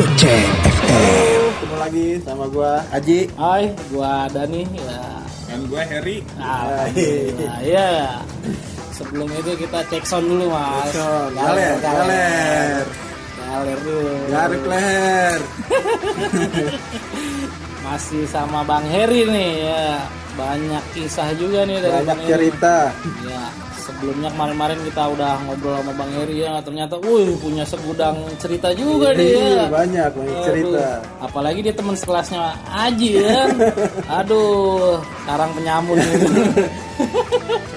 Ketemu lagi sama gua Aji. Hai, gua Dani ya. Dan gue Harry. Nah, nah, ya. Sebelum itu kita cek sound dulu, Mas. Sound. Galer, galer. Galer dulu. Garik leher. Masih sama Bang Heri nih ya. Banyak kisah juga nih dari Banyak Bang Heri. cerita. Ya, sebelumnya kemarin-kemarin kita udah ngobrol sama Bang Heri ya, ternyata wih punya segudang cerita juga dia. Iya, banyak banyak Aduh, cerita. Apalagi dia teman sekelasnya Aji ya. Aduh, sekarang penyamun gitu.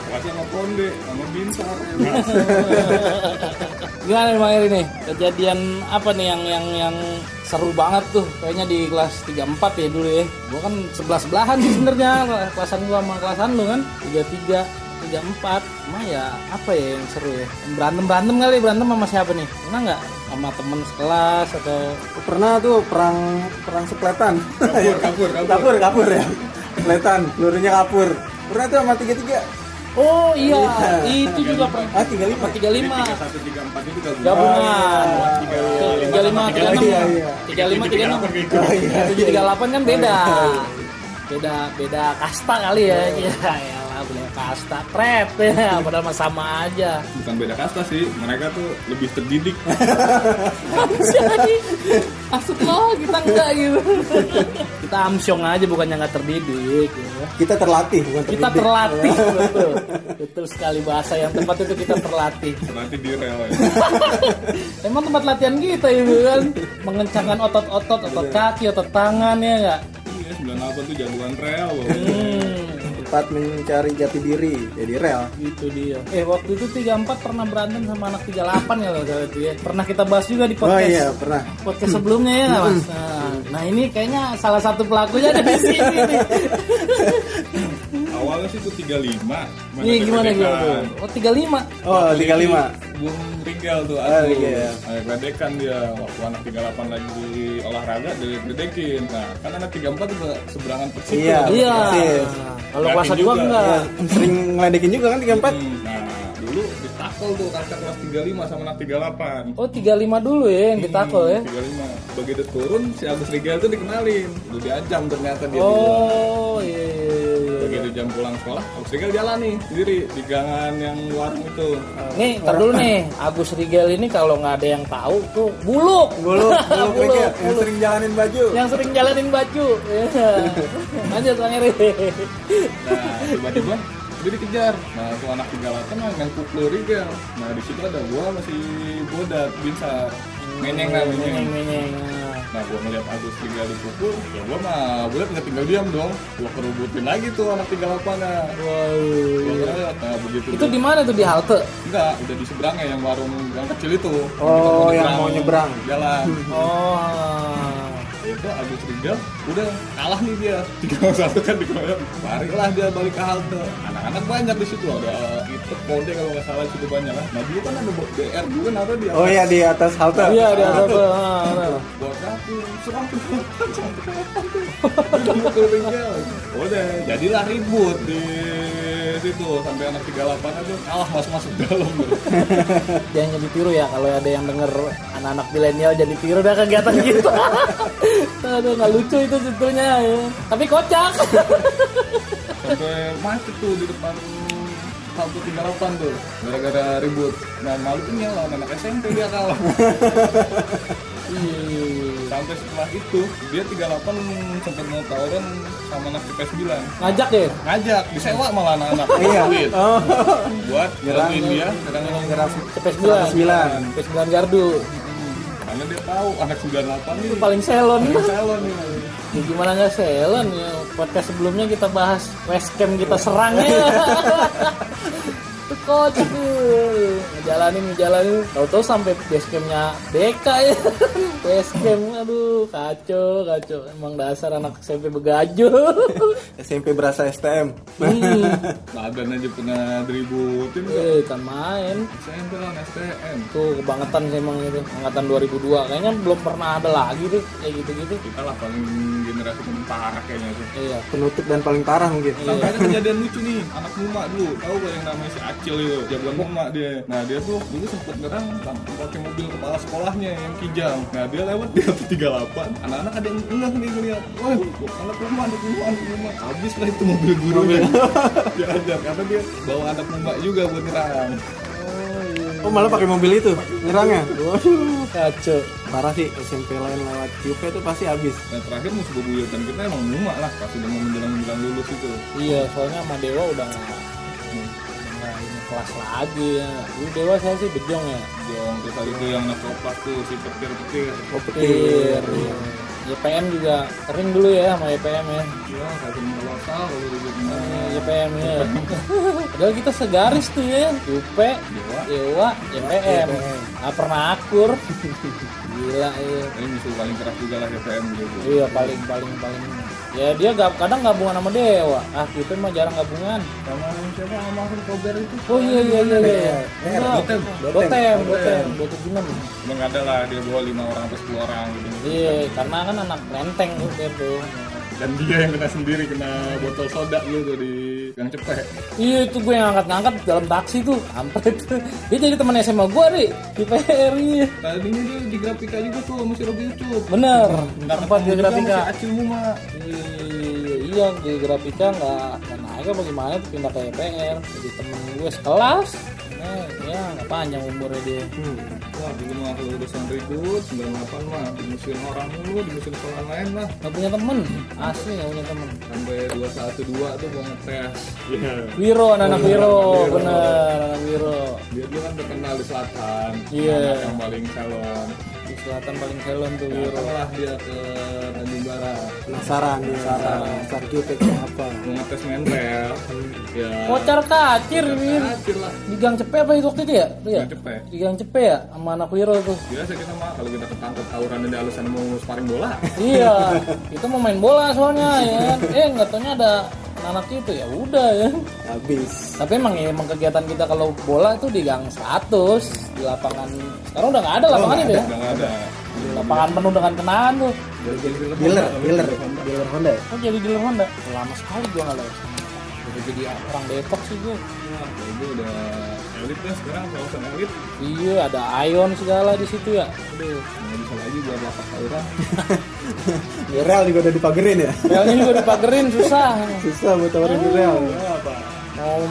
Kelasnya sama Konde, sama Binsar. Gimana nih Bang Heri nih? Kejadian apa nih yang yang yang seru banget tuh kayaknya di kelas 34 ya dulu ya. Gua kan sebelah-sebelahan sih sebenarnya kelasan gua sama kelasan lu kan. 33 34 Cuma ya apa ya yang seru ya berantem berantem kali berantem sama siapa nih pernah nggak sama temen sekelas atau Pernah tuh perang perang supletan. Kapur, kapur, kapur. kapur, kapur ya. Supletan, pelurunya kapur. Pernah tuh sama tiga tiga. oh iya Iya. itu juga pernah Ah, tiga lima. 35 Tiga satu tiga empat itu gabungan. gabungan Tiga tiga lima tiga enam Iya, iya. tiga lima tiga enam Tiga gitu. tujuh tiga delapan kan beda beda beda kasta kali ya ya ya beda kasta pret ya padahal mah sama aja Bukan beda kasta sih, mereka tuh lebih terdidik. maksud lo kita enggak gitu kita amsyong aja bukannya nggak terdidik ya. Kita terlatih bukan kita terdidik. terlatih betul betul sekali bahasa yang tepat itu kita terlatih Nanti di rel ya. Emang tempat latihan kita itu kan mengencangkan otot-otot, otot kaki, otot tangan ya enggak? Iya, 98 tuh jagoan rel loh. Hmm, Tempat mencari jati diri. Jadi rel. itu dia. Eh waktu itu 34 pernah berantem sama anak 38 ya loh kalau itu ya. Pernah kita bahas juga di Oh podcast. iya, pernah. Podcast sebelumnya ya Mas. Nah, nah, ini kayaknya salah satu pelakunya ada di sini. Awalnya sih tuh 35. Iya gimana gimana tuh? Oh 35. Oh, tiga lima. Bung Rigel tuh Ah, aku. Rigel. Nah, gledekan dia waktu anak 38 lagi di olahraga dia gledekin. Nah, kan anak 34 juga seberangan persis. Iya. tuh. Iya. Kalau kelas 2 juga, enggak. Ya, sering ngeledekin juga kan tiga empat. Hmm, Nah, dulu ditackle tuh kakak kelas 35 sama anak 38. Oh 35 dulu ya yang ditakol ya. 35. Begitu turun si Agus Rigel tuh dikenalin. Udah diajam ternyata dia. Oh iya iya iya. iya. Begitu jam pulang sekolah, Agus Rigel jalan nih sendiri di gangan yang warung itu. Nih, ntar dulu nih, Agus Rigel ini kalau nggak ada yang tahu tuh buluk. Bulu, bulu Buluk, kerikil, yang buluk. sering jalanin baju. yang sering jalanin baju. Iya. Lanjut Bang Eri. Nah, tiba-tiba dia dikejar. Nah, tuh anak 38 mah main pukul Rigel. Nah, di situ ada gua masih bodat, binsar. Menyeng lah, Menyeng, menyeng. Nah, gua ngeliat Agus Rigel dipukul, ya gua mah bulat nggak tinggal diam dong. Gua kerubutin lagi tuh anak 38 nya. Wow. Gua ngeliat, nah begitu. Itu di mana tuh di halte? Enggak, udah di seberangnya yang warung yang kecil itu. Oh, Kita yang mau nyebrang. Jalan. Oh. Itu Agus Rizal udah kalah nih dia tiga satu kan dikeroyok larilah dia balik ke halte anak-anak banyak di situ ada itu kode kalau nggak salah di situ banyak kan nah dulu kan ada BR juga naruh di Oh iya di atas halte. Iya, di halte. Ah, ah. buat aku serang tuh udah jadilah ribut di situ sampai anak 38 aja kalah masuk masuk dalam Jangan jadi tiru ya kalau ada yang denger anak-anak milenial jadi tiru dah kegiatan kita. Aduh, nggak lucu itu sebetulnya ya. Tapi kocak. sampai macet tuh di depan halte 38 tuh gara-gara ribut nah malu tuh nyala anak SMP dia kalah Ih. sampai setelah itu dia 38 sempat mau tawuran sama anak CP 9 Ngajak ya? ngajak disewa malah anak-anak Iya. Duit. Oh. buat nyerangin dia nyerangin Nyerang CP9. sembilan. CP9 gardu. karena dia tahu anak 98 ini Itu paling selon. paling salon nih Ya gimana nggak selon ya podcast sebelumnya kita bahas westcam kita serang ya. Itu kocak Ngejalanin ngejalanin. Tahu-tahu sampai basecampnya BK ya. Basecamp aduh kacau kacau. Emang dasar anak SMP begajo. SMP berasa STM. hmm. Badan aja pernah diributin Eh, kan main. SMP lah STM Tuh kebangetan sih emang itu. Angkatan 2002 kayaknya belum pernah ada lagi tuh kayak gitu-gitu. kita lah paling generasi paling parah kayaknya tuh Iya. Penutup dan paling parah mungkin. Sampai ada kejadian lucu nih, anak Muma dulu, tahu gak yang namanya si Acil itu, jagoan Muma dia. Nah dia tuh dulu sempet nyerang pakai mobil kepala sekolahnya yang kijang. Nah dia lewat di atas 38 anak-anak ada yang enggak nih ngeliat wah anak rumah anak rumah anak rumah habis lah itu mobil gurunya dia ajar karena dia bawa anak muda juga buat nyerang Oh malah pakai mobil itu nyerangnya. Waduh. kacau Parah sih SMP lain lewat UP itu pasti habis. dan terakhir musuh bebuyutan kita emang Numa lah pas udah mau menjelang menjelang lulus itu iya soalnya sama dewa udah kelas lagi ya. Dulu dewa saya sih bejong ya. Jong terus itu yang ngekopas tuh si petir petir Oh petir. Iya. YPM juga sering dulu ya sama YPM ya. Ya kayak melosal kalau ribut YPM ya. Padahal kita segaris tuh ya. UP Dewa. Dewa YPM nggak pernah akur gila ya ini musuh paling keras juga lah CPM gitu. Iya paling paling paling. Ya dia gak, kadang gabungan sama Dewa. Ah kita mah jarang gabungan. Sama siapa? Sama Mahfud Kober itu? Oh iya iya iya iya Enggak, Dotem. Dotem Dotem Dotem Jumen emang ada lah dia bawa lima orang atau sepuluh orang gitu. Iya karena kan anak dia tuh dan dia yang kena sendiri kena botol soda gitu di gang cepet Iya itu gue yang angkat-angkat dalam taksi tuh. Ampret Dia jadi teman SMA gue deh Di PR iya tadinya dia di grafika juga tuh sama si Robi Ucup Bener. Nggak Tempat di grafika. Acil Muma. Iya, Iya di grafika nggak naik apa gimana tuh pindah ke PR Jadi temen gue sekelas. Nah, ya nggak panjang umurnya dia wah dulu mah kalau urusan ribut 98 mah dimusuhin orang mulu dimusuhin sekolah lain lah Nggak punya temen? Asli nggak punya temen. Sampai 212 tuh gua ngetes. Iya. Wiro anak-anak Wiro. Bener anak Wiro. Dia dulu kan terkenal di selatan. Iya. anak yang paling calon Di selatan paling salon tuh Wiro. Datanglah dia ke Tanjung Barat. Penasaran dia. Penasaran kayak apa. mau ngetes mental. Ya. Kocar kacir Win. kacir lah. Di gang Cepe apa itu waktu itu ya? Itu ya? Gang Cepe. Di gang Cepe ya? Sama anak Wiro tuh biasa kita mah kalau kita ketangkep tawuran di alasan mau sparring bola iya, kita mau main bola soalnya ya kan. Eh nggak taunya ada anak itu ya udah ya. Habis. Tapi emang ya emang kegiatan kita kalau bola itu di gang 100 di lapangan. Sekarang udah nggak ada lapangan itu ya. udah nggak ada Lapangan penuh dengan kenaan tuh. Dealer, dealer, dealer Honda. ya? Kok jadi dealer Honda? Lama sekali gua nggak lewat jadi orang Depok sih gua. Kalau gue udah elit lah sekarang kawasan elit Iya, ada Ion segala di situ ya. Aduh. nggak bisa lagi buat lapak tawuran Ya, Real juga udah dipagerin ya. Relnya juga dipagerin susah. Susah buat tawarin di Real. Mau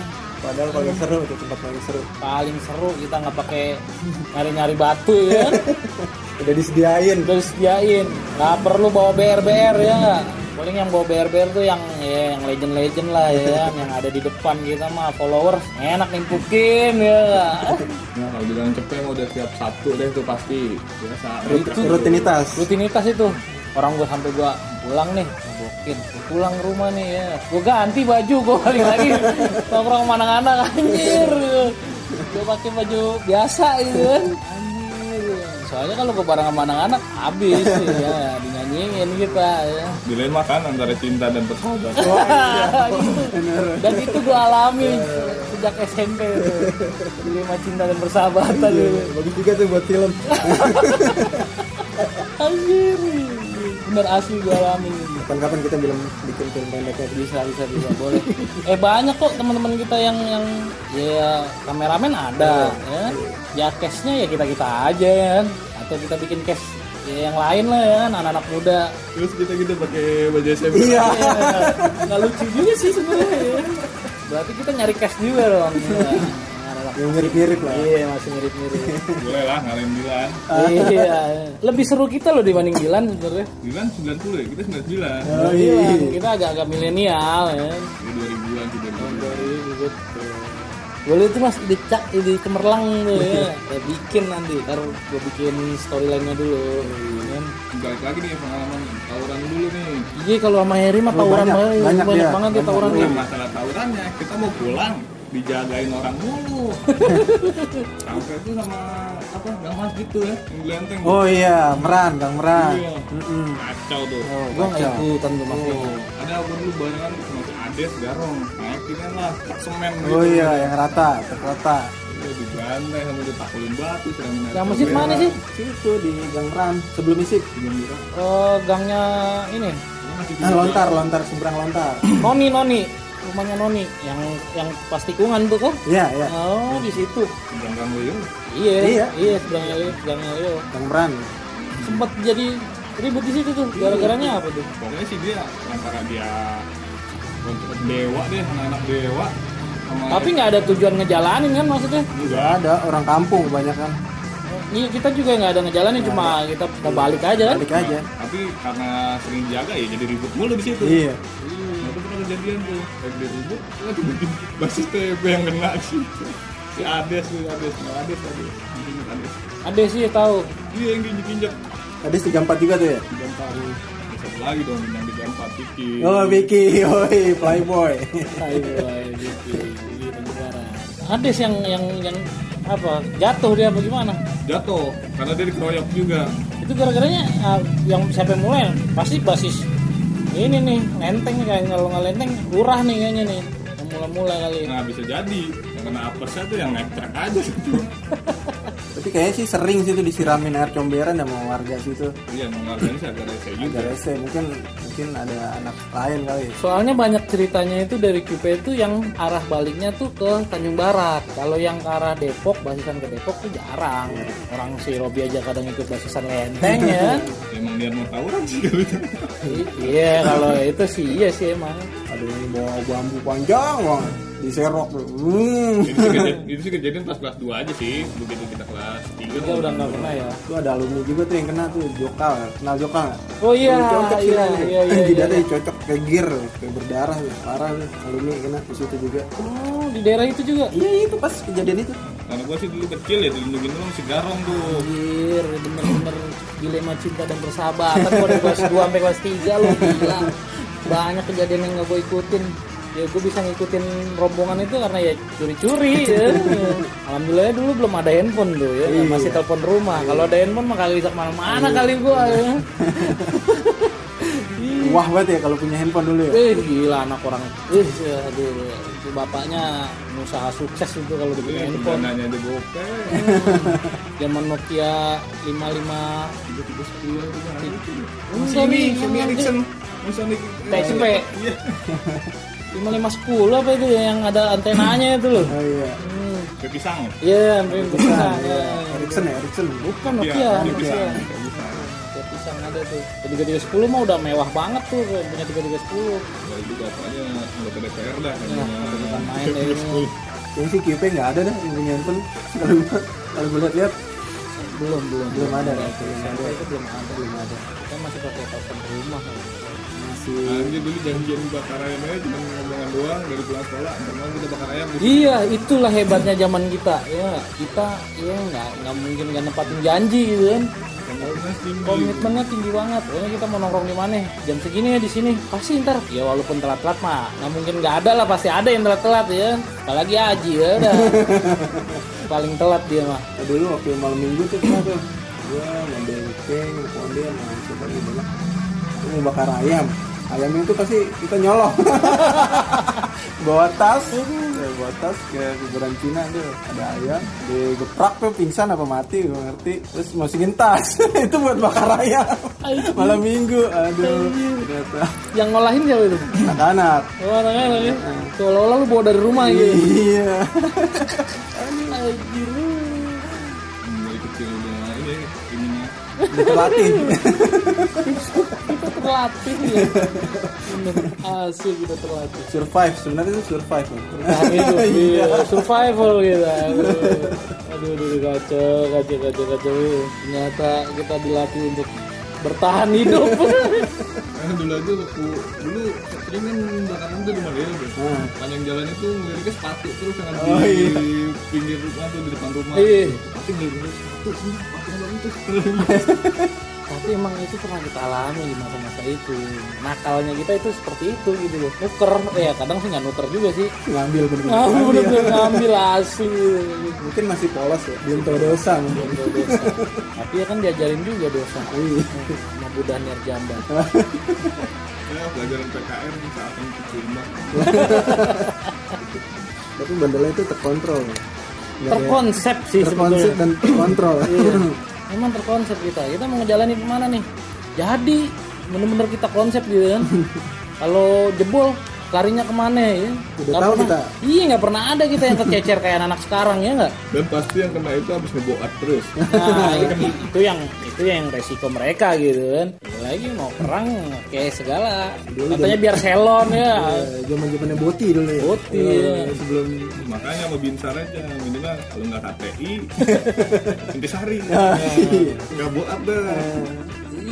Padahal paling seru itu tempat paling seru. paling seru kita nggak pakai nyari-nyari batu ya kan? Udah disediain. udah disediain nggak perlu bawa BR-BR ya nggak paling yang bawa BR-BR tuh yang ya yang legend-legend lah ya kan yang ada di depan kita mah followers enak nimpukin ya. Nah kalau bilang cepet mah udah tiap Sabtu deh itu pasti biasa. Itu Rutinitas. rutinitas itu. Orang gua sampai gua pulang nih bokin pulang ke rumah nih ya. Gua ganti baju gua balik lagi. Nongkrong sama anak-anak anjir. Gua pakai baju biasa gitu kan. Anjir. Soalnya kalau gua bareng sama anak-anak habis ya dinyanyiin kita ya. Dilain makan antara cinta dan persahabatan Gitu. dan itu gua alami sejak SMP tuh. Dilema cinta dan persahabatan gitu. Bagus juga tuh buat film. anjir. Bener asli gua alami. Kapan-kapan kita bilang bikin film pendek kayak bisa bisa bisa boleh. Eh banyak kok teman-teman kita yang yang ya kameramen ada ya. Ya cashnya ya kita kita aja ya kan. Atau kita bikin cash ya yang lain lah ya kan anak-anak muda terus kita gitu pakai baju SMP Iya. Ya, nggak lucu juga sih sebenarnya ya. berarti kita nyari cash juga dong ya. mirip-mirip lah. iya masih mirip-mirip boleh lah ngalahin Dilan iya lebih seru kita loh dibanding Dilan sebenarnya Dilan 90 ya kita 99 Oh iya. kita agak-agak milenial ya Ini 2000-an sih 2000 boleh tuh mas ide cak ide cemerlang tuh ya. Kita bikin nanti ntar gue bikin storyline-nya dulu. Ya kan? balik lagi nih pengalaman tawuran dulu nih. Iya kalau sama Heri mah Oh, tawuran banyak, banget banyak banyak dia. banget ya tawuran tuh. Masalah tawurannya kita mau pulang dijagain orang mulu. Sampai itu sama apa gang masjid tuh ya yang gelenteng Oh iya, Meran, Kang Meran. Iya. Mm-mm. kacau tuh. Gue nggak ikutan tuh mas. Oh, ada aku dulu barengan sama si Ades Garong naikin lah tak semen Oh iya, yang rata, terkota. Iya, digandeng sama ditakulin batu siram yang masjid mana sih? Situ di Gang Meran, sebelum isik. oh gangnya ini. Ah, lontar, lontar, seberang lontar. Noni Noni. Rumahnya Noni. Yang yang pas tikungan tuh kan Iya, iya. oh di situ. Jangan Leo iya Iya. iya sebelahnya Leo sebelahnya Leo Gang Meran. sempat jadi ribut di situ tuh gara-garanya apa tuh? Pokoknya sih dia antara dia dewa deh anak-anak dewa. Sama tapi nggak ada tujuan ngejalanin kan maksudnya? Nggak ada orang kampung kebanyakan. Iya kita juga nggak ada ngejalanin cuma kita udah balik aja kan? Balik aja. tapi karena sering jaga ya jadi ribut mulu di situ. Iya. Nah, itu pernah kejadian tuh. Kayak dia ribut lah tiba-tiba basis TB yang kena sih si Ades tuh Ades nah, Ades Ades. Ades. Ada sih tahu. Dia yang injek-injek Tadi 34 juga tuh ya? tiga empat satu lagi dong yang tiga empat Vicky. Oh, Vicky, oi, playboy. ada sih yang yang yang apa jatuh dia apa gimana? Jatuh karena dia dikeroyok juga. Itu gara-garanya ah, yang siapa yang mulai pasti basis ini nih lenteng nih kayak kalau nggak lenteng lurah nih kayaknya nih. Yang mula-mula kali. Nah bisa jadi. Yang kena apesnya tuh yang ngepek aja situ Tapi kayaknya sih sering sih tuh disiramin air comberan sama warga situ. iya emang warganya sih agak rese juga. Agak rese, mungkin mungkin ada anak lain kali. soalnya banyak ceritanya itu dari QP itu yang arah baliknya tuh ke Tanjung Barat. Kalau yang ke arah Depok basisan ke Depok tuh jarang. Orang si Robi aja kadang ikut basisan lenteng ya. Emang dia mau tawuran sih kali itu. I- iya kalau itu sih iya sih emang. Ada yang bawa bambu panjang banget diserok tuh. Hmm. itu sih kejadian, itu sih kejadian pas kelas 2 aja sih begitu kita kelas 3 kita udah nggak pernah ya Itu ada alumni juga tuh yang kena tuh Jokal, kenal Jokal oh iya Cocok sih iya ini. iya iya, Jidatnya iya. cocok ke gear, kayak berdarah tuh. Parah tuh, alumni kena di situ juga. oh di daerah itu juga Iya itu pas kejadian itu. karena gua sih dulu kecil ya dilindungin dulu si Garong tuh Anjir, bener-bener dilema cinta dan persahabatan gua dari kelas 2 sampai kelas 3 lo gila. Banyak kejadian yang gak gue ikutin. Ya gue bisa ngikutin rombongan itu karena ya curi-curi ya. Alhamdulillah dulu belum ada handphone tuh ya, Iya. masih telepon rumah. Kalau ada handphone mah kagak bisa ke mana-mana kali gua ya. Wah banget ya kalau punya handphone dulu ya. Eh gila anak orang. Eh aduh, itu bapaknya usaha sukses itu kalau udah punya Iya, handphone. dananya aja gope Zaman Nokia 55 tiga tiga sepuluh itu kan Sony, Sony Ericsson Sony TXP. iya 5510 apa itu ya, yang ada antenanya itu loh. Oh iya. Hmm. kayak pisang Iya, hampir pisang. Iya. ya. Ericsson ya, Ericsson. Bukan Iya, Nokia, kayak Nokia. pisang ada tuh. Tiga tiga sepuluh mah udah mewah banget tuh punya tiga tiga sepuluh. dari juga apanya anggota DPR dah Ya, main deh ini. Kayaknya sih QP nggak ada dah yang punya handphone. Kalau kalau gue lihat-lihat Belum belum belum ada. Sampai itu belum ada belum ada. Kita masih pakai telepon rumah. Masih Anjir dulu janjian bakar ayam aja cuma ngomongan doang dari pulang sekolah. Mau kita bakar ayam. Iya, itulah hebatnya zaman kita. Ya, kita ya nggak nggak mungkin nggak nepatin janji gitu kan. komitmennya tinggi. Komitmennya tinggi banget. Pokoknya kita mau nongkrong di mana? Jam segini ya di sini. Pasti ntar. Ya walaupun telat-telat mah nggak mungkin nggak ada lah pasti ada yang telat-telat ya. Apalagi Aji ya udah paling telat dia mah Nah, dulu waktu malam minggu tuh pernah tuh. Gua ngambil keng konde sama siapa gitu lah mau bakar ayam ayamnya tuh pasti kita nyolong. Bawa tas. Ya, bawa tas ke kuburan Cina tuh. Ada ayam digeprak tuh pingsan apa mati gua ngerti. Terus masukin tas. Itu buat bakar ayam. Malam minggu aduh. Ternyata. Yang ngolahin siapa itu? Anak-anak. Oh anak-anak ya. Seolah-olah lu bawa dari rumah gitu. Iya. Anjir lu. dari kecil udah ini ininya. Ditelatih kita terlatih ya bener asik kita terlatih survive sebenarnya itu survive. Bertahan hidup iya. survival gitu aduh aduh aduh aduh, kacau kacau kacau kacau ternyata kita dilatih untuk bertahan hidup Karena dulu aja waktu dulu sering kan bakaran tuh di Malaysia tuh. Hmm. Panjang jalan itu ngeliriknya sepatu terus yang Oh, di iya. pinggir rumah tuh di depan rumah. Iya. Pasti ngeliriknya sepatu sepatu abang itu. Tapi emang itu pernah kita alami di masa-masa itu. Nakalnya kita itu seperti itu gitu loh. Nuker ya kadang sih nggak nuker juga sih. Ngambil bener-bener. Ngambil bener-bener ngambil asli. Mungkin masih polos ya belum tahu dosa mungkin. Belum tahu dosa. tapi ya kan diajarin juga dosa. Iya. sama Buddha Nirjamba Ya pelajaran PKM saat yang kecil banget. tapi bandelnya itu terkontrol. Terkonsep sih terkonsep sebetulnya. dan terkontrol Iya. Emang terkonsep kita. Kita mau ngejalanin ke mana nih? Jadi bener-bener kita konsep gitu kan. Kalau jebol larinya ke mana ya Udah tahu pernah- kita. iya nggak pernah ada kita yang kececer kayak anak sekarang ya nggak dan pasti yang kena itu habis ngeboat terus Nah, itu, itu yang itu yang resiko mereka gitu kan. Ya lagi mau perang kayak segala. Katanya biar selon ya. zaman zamannya boti dulu ya Boti, Eh, iya. sebelum makanya mau binsar aja minimal kalau nggak HTI intisari iya. nggak boat deh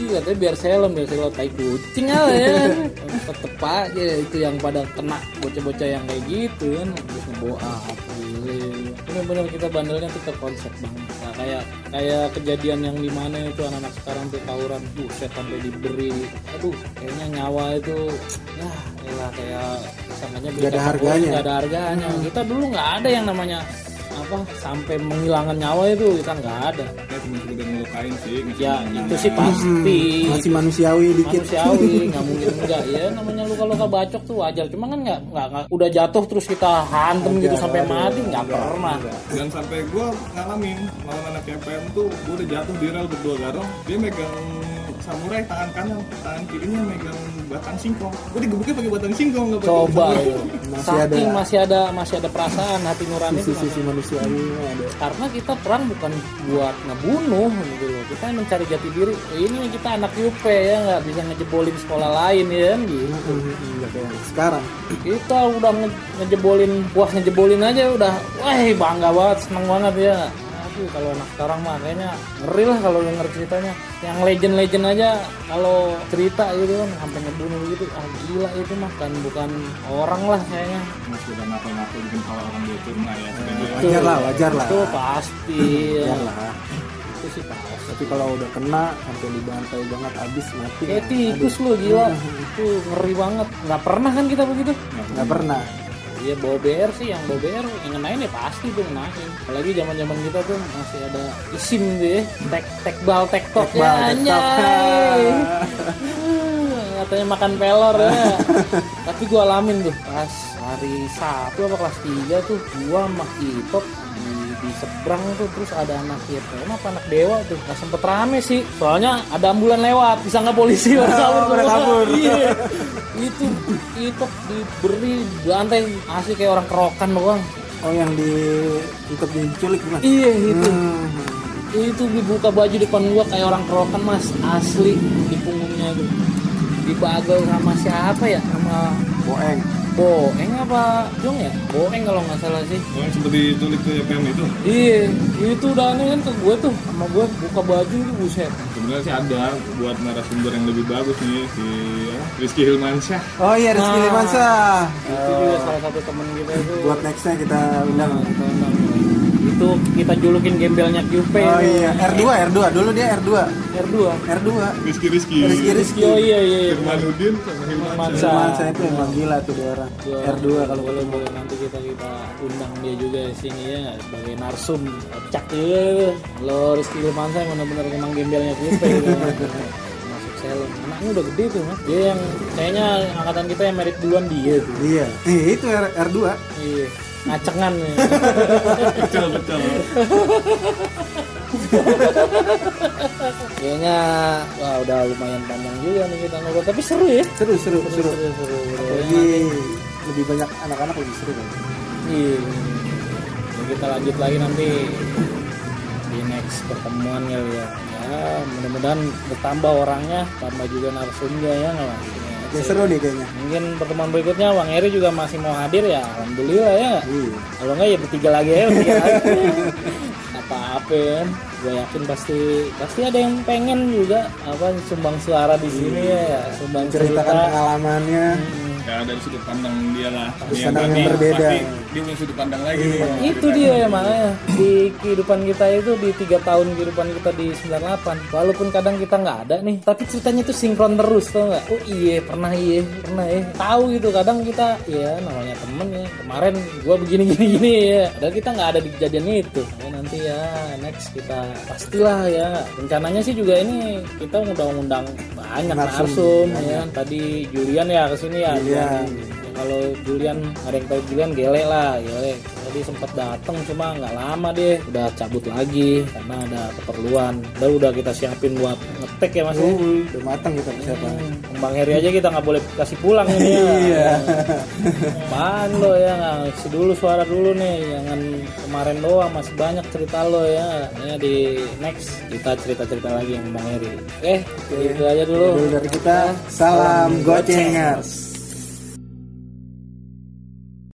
Katanya biar selon biar selon tai kucing aja ya. Tetep aja itu yang pada kena bocah-bocah yang kayak gitu kan terus ngeboa gile. Bener-bener kita bandelnya tuh terkonsep banget. Nah, kayak kayak kejadian yang di mana itu anak-anak sekarang tuh tawuran buset sampai diberi aduh kayaknya nyawa itu ya elah kayak sangkanya beli Nggak ada harganya. nggak ada harganya kita dulu nggak ada yang namanya apa sampai menghilangkan nyawa itu kita nggak ada. Ya cuma sekedar ngelukain sih ya makanan. itu sih pasti. Masih manusiawi dikit. Manusiawi nggak mungkin enggak. Ya namanya luka-luka bacok tuh wajar. Cuma kan nggak nggak udah jatuh terus kita hantem gitu sampai mati nggak pernah. dan sampai gue ngalamin lawan anak KPM tuh gue udah jatuh di rel berdua garong. Dia megang samurai tangan kanan tangan kirinya megang batang singkong. Gue digebukin pakai batang singkong nggak pakai coba ya. Masih saking ada- masih ada masih ada perasaan hati nurani itu sisi-sisi manusiawi ada. Karena kita perang bukan buat ngebunuh gitu loh. Kita mencari jati diri. Ini kita anak UP ya nggak bisa ngejebolin sekolah lain ya kan gitu. Sekarang. Kita udah nge- ngejebolin wah ngejebolin aja udah wah bangga banget seneng banget ya aduh kalau anak sekarang mah kayaknya ngeri lah kalau denger ceritanya. Yang legend-legend aja kalau cerita gitu kan sampai ngebunuh gitu ah gila itu mah kan bukan orang lah kayaknya. Mas udah ngaku-ngaku bikin kepala orang dia itu nah ya dia. wajar lah wajar lah. itu pasti. Wajar lah. Itu sih pasti. Tapi kalau udah kena sampai dibantai banget habis mati. Kayak tikus lu gila. Itu ngeri banget. Nggak pernah kan kita begitu? Nggak pernah Iya bawa BR sih yang bawa BR yang ngenain ya pasti tuh ngenain. Apalagi zaman zaman kita tuh masih ada isim gitu ya, tek tekbal tektok ya Tekbal, anjay. Hmm, Katanya makan pelor ya. Tapi gua alamin tuh pas hari satu apa kelas 3 tuh gua di, di seberang tuh terus ada anak YPM apa anak dewa tuh? Nggak sempet rame sih. Soalnya ada ambulan lewat bisa nggak polisi? Pada kabur pada kabur. iya. Itu itu diberi bantai asli kayak orang kerokan doang. Oh yang di untuk diculik bukan iya itu Hmm. itu dibuka baju depan gua kayak orang kerokan mas. Asli di punggungnya tuh. Dibagel sama siapa ya? Sama boeng. Boeng apa Jong ya? Boeng kalau nggak salah sih. Oh, yang seperti diculik tuh YPM itu? Iya itu udah aneh kan ke gue tuh sama gue buka baju itu buset. Sebenarnya sih ada buat narasumber yang lebih bagus nih si ya, Rizky Hilmansyah. Oh iya Rizky Nah. Limansyah itu juga salah satu temen kita itu buat nextnya kita undang itu kita julukin gembelnya QP oh iya. R2 R2 dulu dia R2 R2 R2 Rizky Rizky. Rizky Rizky. Oh iya iya iya. Firmanudin sama Hilmansyah Hilmansyah. Limansyah itu emang gila tuh dia orang. R2 kalau boleh boleh. Nanti kita kita undang dia juga di sini ya sebagai narsum. Cak ya lo Rizky Ilmansyah yang benar-benar emang gembelnya QP gitu. masuk selon anaknya udah gede tuh mas. Dia yang kayaknya angkatan kita yang merit duluan dia tuh. Iya. Eh, itu R, R2 iya ngacengan ya betul betul. Kayaknya wah udah lumayan panjang juga nih kita ngobrol. Tapi seru ya. Seru seru seru seru. seru, seru. lagi lebih banyak anak-anak lebih seru kan? Iya. Ya, kita lanjut lagi nanti di next pertemuan kali ya. Ya, mudah-mudahan bertambah orangnya, tambah juga narasumbernya ya nggak Mas? Ya, ya seru nih kayaknya Mungkin pertemuan berikutnya Bang Eri juga masih mau hadir ya, alhamdulillah ya. iya Kalau nggak ya bertiga lagi ya, bertiga lagi. Apa-apa ya. Gue yakin pasti pasti ada yang pengen juga apa sumbang suara di sini ya, sumbang ceritakan cerita. pengalamannya Hmm. ya dari sudut pandang dia lah Sudut Ini pandang yang berarti berbeda. pasti dia punya sudut pandang lagi. Nih itu dia ya makanya. Di kehidupan kita itu di tiga tahun kehidupan kita di 98 walaupun kadang kita nggak ada nih tapi ceritanya itu sinkron terus tau nggak? Oh iya pernah iya pernah ya tahu gitu kadang kita ya namanya temen ya kemarin gua begini gini gini ya. Padahal kita nggak ada di kejadian itu. Ya, nanti ya next kita pastilah ya. Rencananya sih juga ini kita udah ngundang banyak Narsum, narsum ya. tadi Julian ya ke sini ya. Julian. Ya, kalau Julian ada yang tahu Julian gele lah gele tadi sempat datang cuma nggak lama deh udah cabut lagi karena ada keperluan baru udah kita siapin buat ngetek ya mas ya. Uh, udah matang kita persiapan. Hmm, Bang Heri aja kita nggak boleh kasih pulang ini ya. Iya. Apaan lo ya ngisi dulu suara dulu nih jangan kemarin doang masih banyak cerita lo ya ya di next kita cerita cerita lagi yang Bang Heri eh itu aja dulu Dulu dari kita, salam gocengers.